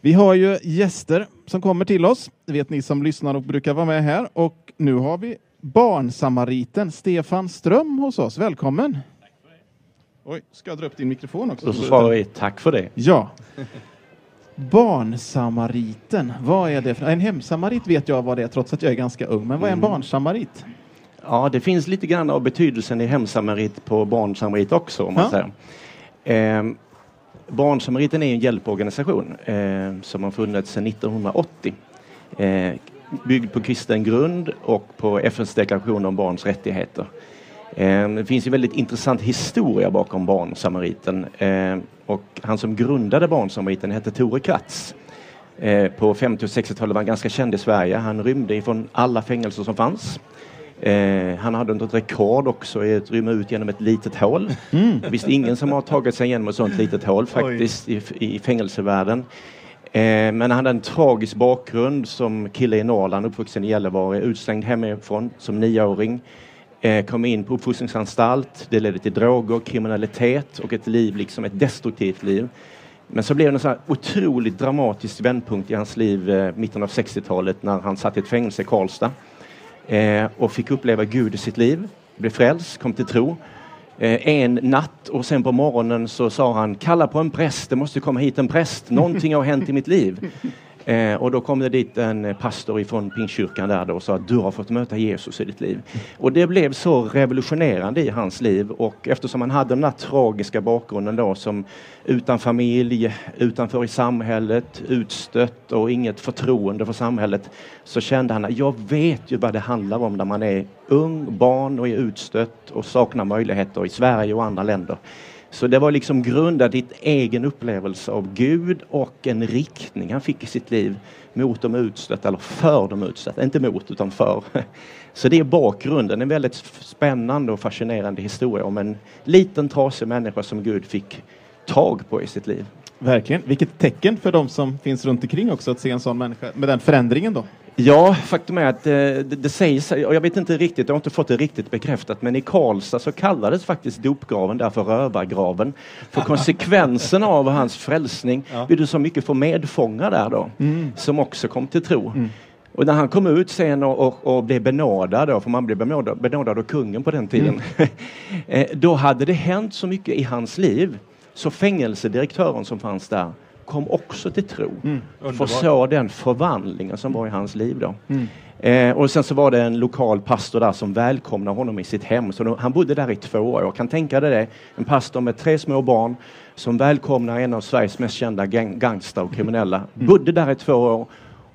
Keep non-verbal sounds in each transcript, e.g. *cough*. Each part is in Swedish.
Vi har ju gäster som kommer till oss. Det vet ni som lyssnar och brukar vara med här. Och nu har vi barnsamariten Stefan Ström hos oss. Välkommen! Oj, ska jag dra upp din mikrofon också? Så svarar vi tack för det. Ja. Barnsamariten, vad är det? För? En hemsamarit vet jag vad det är trots att jag är ganska ung. Men vad är en Mm. barnsamarit? Ja, det finns lite grann av betydelsen i hemsamarit på barnsamarit också. Om man Ja. säger. Eh, Barnsamariten är en hjälporganisation eh, som har funnits sedan 1980. Eh, byggd på kristen grund och på FNs deklaration om barns rättigheter. Eh, det finns en väldigt intressant historia bakom Barnsamariten. Eh, och han som grundade Barnsamariten hette Tore Kratz. Eh, på 50 och 60-talet var han ganska känd i Sverige. Han rymde ifrån alla fängelser som fanns. Eh, han hade ett rekord också i att rymma ut genom ett litet hål. Mm. Visst ingen som har tagit sig igenom ett sånt litet hål faktiskt i, i fängelsevärlden. Eh, men han hade en tragisk bakgrund som kille i Norrland, uppvuxen i Gällivare, utslängd hemifrån som nioåring. Eh, kom in på uppfostringsanstalt. Det ledde till droger, kriminalitet och ett liv, liksom ett destruktivt liv. Men så blev det en här otroligt dramatisk vändpunkt i hans liv eh, mitten av 60-talet när han satt i ett fängelse i Karlstad eh, och fick uppleva Gud i sitt liv, blev frälst, kom till tro. Eh, en natt och sen på morgonen så sa han kalla på en präst, det måste komma hit en präst, någonting har hänt i mitt liv. *laughs* Eh, och då kom det dit en eh, pastor ifrån Pingstkyrkan där då och sa att du har fått möta Jesus i ditt liv. Och det blev så revolutionerande i hans liv och eftersom han hade den här tragiska bakgrunden då som utan familj, utanför i samhället, utstött och inget förtroende för samhället så kände han att jag vet ju vad det handlar om när man är ung, barn och är utstött och saknar möjligheter i Sverige och andra länder. Så det var liksom grundat i en egen upplevelse av Gud och en riktning han fick i sitt liv mot de utstötta, eller för de utstötta, inte mot utan för. *laughs* Så det är bakgrunden, en väldigt spännande och fascinerande historia om en liten trasig människa som Gud fick tag på i sitt liv. Verkligen. Vilket tecken för de som finns runt omkring också att se en sån människa med den förändringen då. Ja, faktum är att eh, det, det sägs, och jag vet inte riktigt, jag har inte fått det riktigt bekräftat, men i Karlstad så kallades faktiskt dopgraven där för rövargraven. För konsekvensen av hans frälsning Ja. blev det så mycket för medfångar där då, Mm. som också kom till tro. Och när han kom ut sen och, och, och blev benådad, då, för man blev benådad, benådad av kungen på den tiden, *laughs* eh, då hade det hänt så mycket i hans liv så fängelsedirektören som fanns där kom också till tro. Mm. För så den förvandlingen som var i hans liv då. Mm. Eh, och sen så var det en lokal pastor där som välkomnade honom i sitt hem. Så då, han bodde där i två år. Jag kan tänka dig det. En pastor med tre små barn som välkomnar en av Sveriges mest kända gang, gangster och kriminella. Bodde där i två år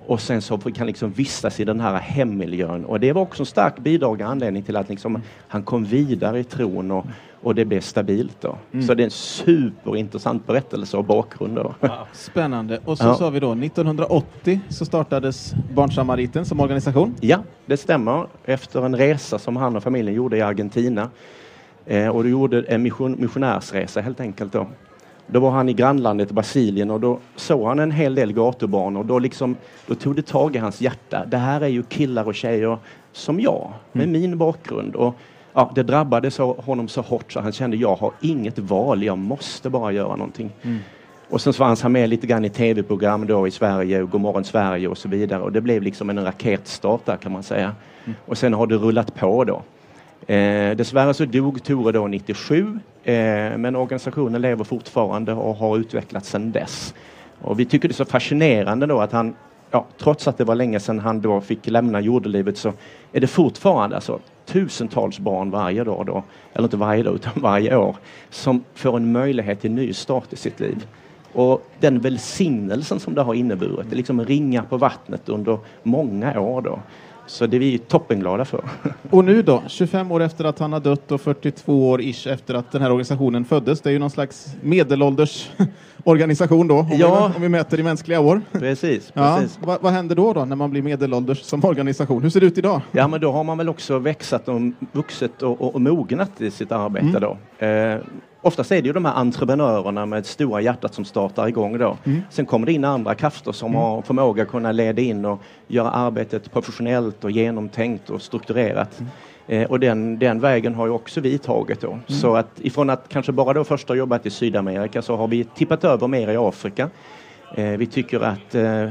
och sen så han liksom vistas i den här hemmiljön. Och det var också en stark bidragande anledning till att liksom han kom vidare i tron och, och det blev stabilt. Då. Så det är en superintressant berättelse och bakgrund. Då. Spännande. Och så Ja. sa vi då 1980 så startades Barnsamariten som organisation. Ja, det stämmer. Efter en resa som han och familjen gjorde i Argentina. Eh, och de gjorde en mission, missionärsresa helt enkelt. Då. Då var han i grannlandet Brasilien och då såg han en hel del gatubarn och då, liksom, då tog det tag i hans hjärta. Det här är ju killar och tjejer som jag, med min bakgrund. Och, ja, det drabbade så, honom så hårt så han kände jag har inget val, jag måste bara göra någonting. Och sen så fanns han med lite grann i tv-program då i Sverige, Godmorgon Sverige och så vidare. Och det blev liksom en raketstart där kan man säga. Och sen har det rullat på då. Eh, dessvärre så dog Tore då 97. Eh, men organisationen lever fortfarande och har utvecklats sedan dess. Och vi tycker det är så fascinerande då att han, ja, trots att det var länge sedan han då fick lämna jordelivet så är det fortfarande alltså tusentals barn varje dag då, eller inte varje dag utan varje år, som får en möjlighet till ny start i sitt liv. Och den välsignelsen som det har inneburit, det är liksom ringar på vattnet under många år då. Så det är vi toppenglada för. *laughs* Och nu då, 25 år efter att han har dött och 42 år ish efter att den här organisationen föddes. Det är ju någon slags medelålders *laughs* organisation då, om, Ja. vi, om vi mäter i mänskliga år. Precis, Ja, precis. vad, vad händer då, då när man blir medelålders som organisation? Hur ser det ut idag? Ja, men då har man väl också växat och vuxit och, och, och mognat i sitt arbete Mm. då. Eh, oftast är det ju de här entreprenörerna med stora hjärtat som startar igång då. Mm. Sen kommer det in andra krafter som har förmåga att kunna leda in och göra arbetet professionellt och genomtänkt och strukturerat. Mm. Eh, och den, den vägen har ju också vi tagit då. Så att ifrån att kanske bara då först ha jobbat i Sydamerika så har vi tippat över mer i Afrika. Eh, vi tycker att eh,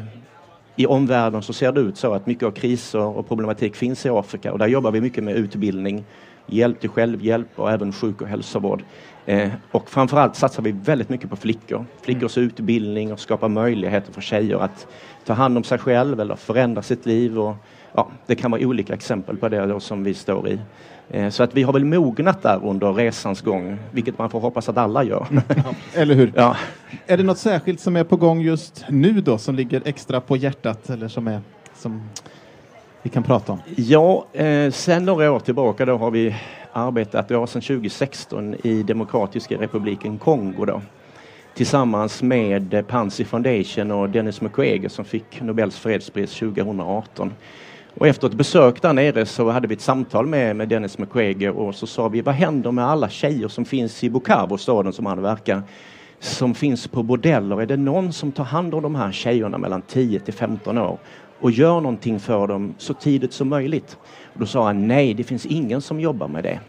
i omvärlden så ser det ut så att mycket av kriser och problematik finns i Afrika och där jobbar vi mycket med utbildning, hjälp till självhjälp och även sjuk och hälsovård. Eh, och framförallt satsar vi väldigt mycket på flickor. Flickors mm. utbildning och skapa möjligheter för tjejer att ta hand om sig själv eller förändra sitt liv. Och, ja, det kan vara olika exempel på det som vi står i. Eh, så att vi har väl mognat där under resans gång, vilket man får hoppas att alla gör. eller hur? *laughs* Ja. Är det något särskilt som är på gång just nu då, som ligger extra på hjärtat eller som är som vi kan prata om? Ja, eh, sen några år tillbaka då har vi arbetat, ja, sedan 2016 i Demokratiska republiken Kongo då tillsammans med Pansy Foundation och Dennis Mukwege som fick Nobels fredspris 2018. Och efter ett besök där nere så hade vi ett samtal med, med Dennis Mukwege och så sa vi vad händer med alla tjejer som finns i Bukavu, staden som han verkar, som finns på bordeller. Är det någon som tar hand om de här tjejerna mellan 10 till 15 år och gör någonting för dem så tidigt som möjligt? Och då sa han nej, det finns ingen som jobbar med det.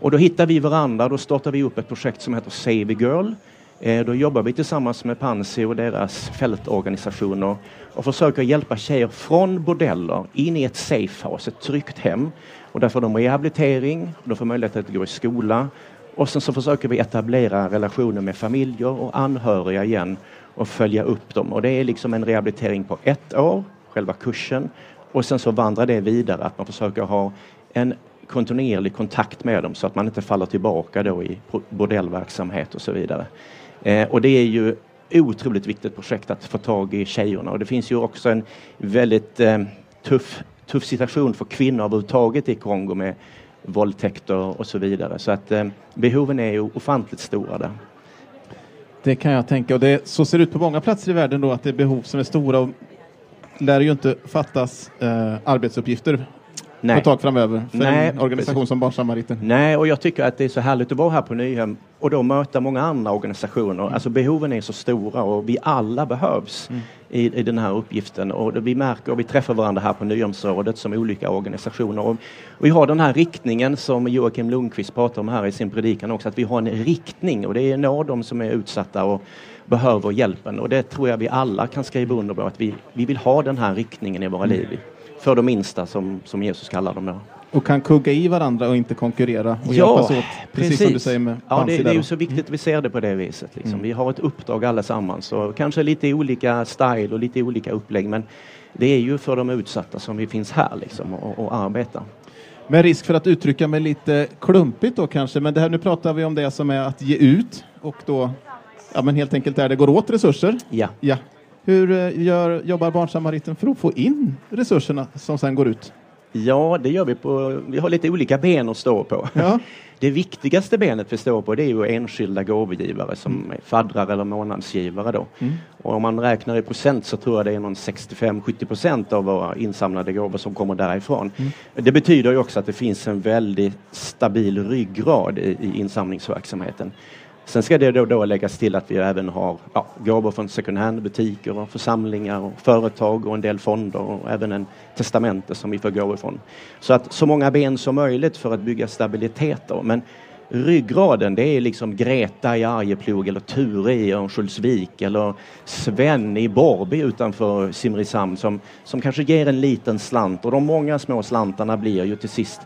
Och då hittade vi varandra, då startade vi upp ett projekt som heter Save a Girl Eh, då jobbar vi tillsammans med Pansy och deras fältorganisationer och försöker hjälpa tjejer från bordeller in i ett safehouse, ett tryggt hem. Och där får de rehabilitering, de får möjlighet att gå i skola och sen så försöker vi etablera relationer med familjer och anhöriga igen och följa upp dem. Och det är liksom en rehabilitering på ett år, själva kursen. Och sen så vandrar det vidare att man försöker ha en kontinuerlig kontakt med dem så att man inte faller tillbaka då i bordellverksamhet och så vidare. Eh, och det är ju otroligt viktigt projekt att få tag i tjejerna och det finns ju också en väldigt eh, tuff, tuff situation för kvinnor överhuvudtaget i Kongo med våldtäkter och så vidare. Så att eh, behoven är ju ofantligt stora där. Det kan jag tänka och det, så ser det ut på många platser i världen då att det är behov som är stora och lär ju inte fattas eh, arbetsuppgifter Nej. på ett tag framöver för Nej, en organisation precis. som Barnsamariten? Nej, och jag tycker att det är så härligt att vara här på Nyhem och då möta många andra organisationer. Mm. Alltså behoven är så stora och vi alla behövs mm. i, i den här uppgiften och vi märker och vi träffar varandra här på Nyhemsrådet som olika organisationer. Och, vi har den här riktningen som Joakim Lundqvist pratar om här i sin predikan också, att vi har en riktning och det är nå de som är utsatta och behöver hjälpen och det tror jag vi alla kan skriva under på att vi, vi vill ha den här riktningen i våra mm. liv för de minsta som, som Jesus kallar dem. Då. Och kan kugga i varandra och inte konkurrera och ja, hjälpas åt. Precis, precis som du säger med Ja, det, det är ju så viktigt att vi ser det på det viset. Liksom. Mm. Vi har ett uppdrag allesammans och kanske lite olika style och lite olika upplägg men det är ju för de utsatta som vi finns här liksom, och, och arbetar. Med risk för att uttrycka mig lite klumpigt då kanske, men det här, nu pratar vi om det som är att ge ut och då ja, men helt enkelt där det går åt resurser. Ja. ja. Hur eh, gör, jobbar Barnsamariten för att få in resurserna som sen går ut? Ja, det gör vi på, vi har lite olika ben att stå på. Ja. *laughs* Det viktigaste benet vi står på det är ju enskilda gåvogivare som mm. faddrar eller månadsgivare då. Mm. Och om man räknar i procent så tror jag det är någon 65-70 procent av våra insamlade gåvor som kommer därifrån. Mm. Det betyder ju också att det finns en väldigt stabil ryggrad i, i insamlingsverksamheten. Sen ska det då, då läggas till att vi även har ja, gåvor från second hand-butiker och församlingar och företag och en del fonder och även en testamente som vi får gå ifrån. Så att så många ben som möjligt för att bygga stabilitet då. Men ryggraden det är liksom Greta i Arjeplog eller Ture i Örnsköldsvik eller Sven i Borby utanför Simrishamn som, som kanske ger en liten slant och de många små slantarna blir ju till sist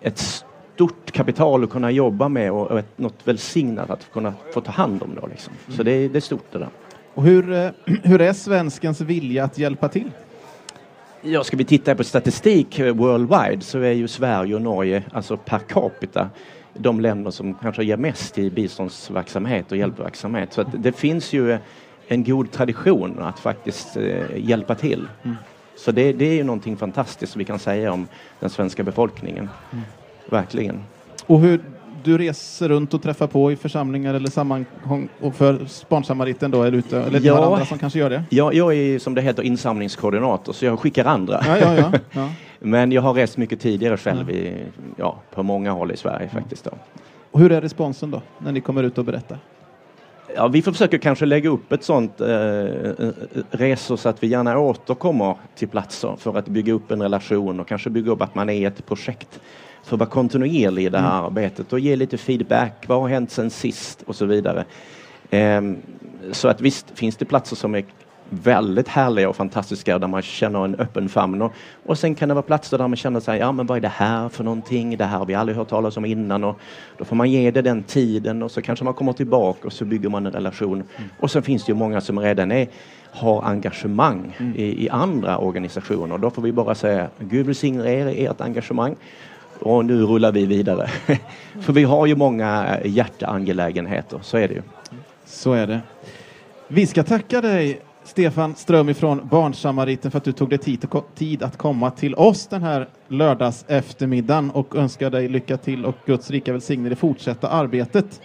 ett stort kapital att kunna jobba med och, och ett, något välsignat att kunna få ta hand om. Då, liksom. Så det, det är stort det där. Och hur, eh, *clears throat* hur är svenskens vilja att hjälpa till? Ja, ska vi titta på statistik worldwide så är ju Sverige och Norge, alltså per capita, de länder som kanske ger mest i biståndsverksamhet och hjälpverksamhet. Så det finns ju en god tradition att faktiskt eh, hjälpa till. Mm. Så det, det, är ju någonting fantastiskt vi kan säga om den svenska befolkningen. Mm. Verkligen. Och hur du reser runt och träffar på i församlingar eller sammanhang och för Barnsamariten då, eller, ute, eller ja, andra som kanske gör det? Ja, jag är som det heter insamlingskoordinator så jag skickar andra. Ja, ja, ja, *laughs* ja. Men jag har rest mycket tidigare själv i, ja, på många håll i Sverige faktiskt. Då. Och hur är responsen då, när ni kommer ut och berättar? Ja, vi försöker kanske lägga upp ett sånt eh, eh, resor så att vi gärna återkommer till platser för att bygga upp en relation och kanske bygga upp att man är ett projekt för att vara kontinuerlig i det här mm. arbetet och ge lite feedback. Vad har hänt sen sist och så vidare. Ehm, så att visst finns det platser som är väldigt härliga och fantastiska där man känner en öppen famn. Och, och sen kan det vara platser där man känner sig, ja men vad är det här för någonting? Det här har vi aldrig hört talas om innan och då får man ge det den tiden och så kanske man kommer tillbaka och så bygger man en relation. Mm. Och sen finns det ju många som redan är har engagemang mm. i, i, andra organisationer. Då får vi bara säga Gud välsigne er i ert engagemang och nu rullar vi vidare. *laughs* För vi har ju många hjärteangelägenheter, så är det ju. Så är det. Vi ska tacka dig Stefan Ström ifrån Barnsamariten för att du tog dig tid att komma till oss den här lördags eftermiddagen och önskar dig lycka till och Guds rika välsignelse i det fortsatta arbetet.